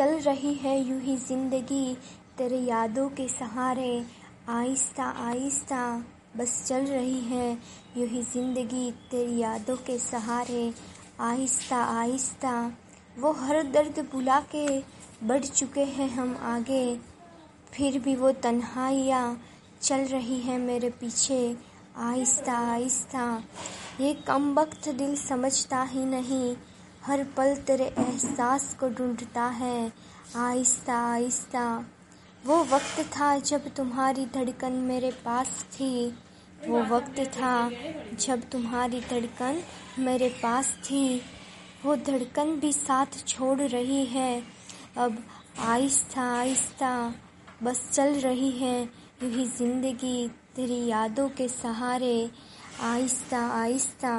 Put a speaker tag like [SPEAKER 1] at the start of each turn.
[SPEAKER 1] चल रही है यूँ ही ज़िंदगी, तेरे यादों के सहारे। आहिस्ता आहिस्ता, बस चल रही है यूँ ही ज़िंदगी, तेरी यादों के सहारे। आहिस्ता आहिस्ता, वो हर दर्द भुला के बढ़ चुके हैं हम आगे। फिर भी वो तन्हाइयाँ चल रही हैं मेरे पीछे। आहिस्ता आहिस्ता, ये कम वक्त दिल समझता ही नहीं। हर पल तेरे एहसास को ढूंढता है। आहिस्ता आहिस्ता। वो वक्त था जब तुम्हारी धड़कन मेरे पास थी। वो वक्त था जब तुम्हारी धड़कन मेरे पास थी। वो धड़कन भी साथ छोड़ रही है। अब आहिस्ता आहिस्ता, बस चल रही है यही ज़िंदगी तेरी यादों के सहारे। आहिस्ता आहिस्ता।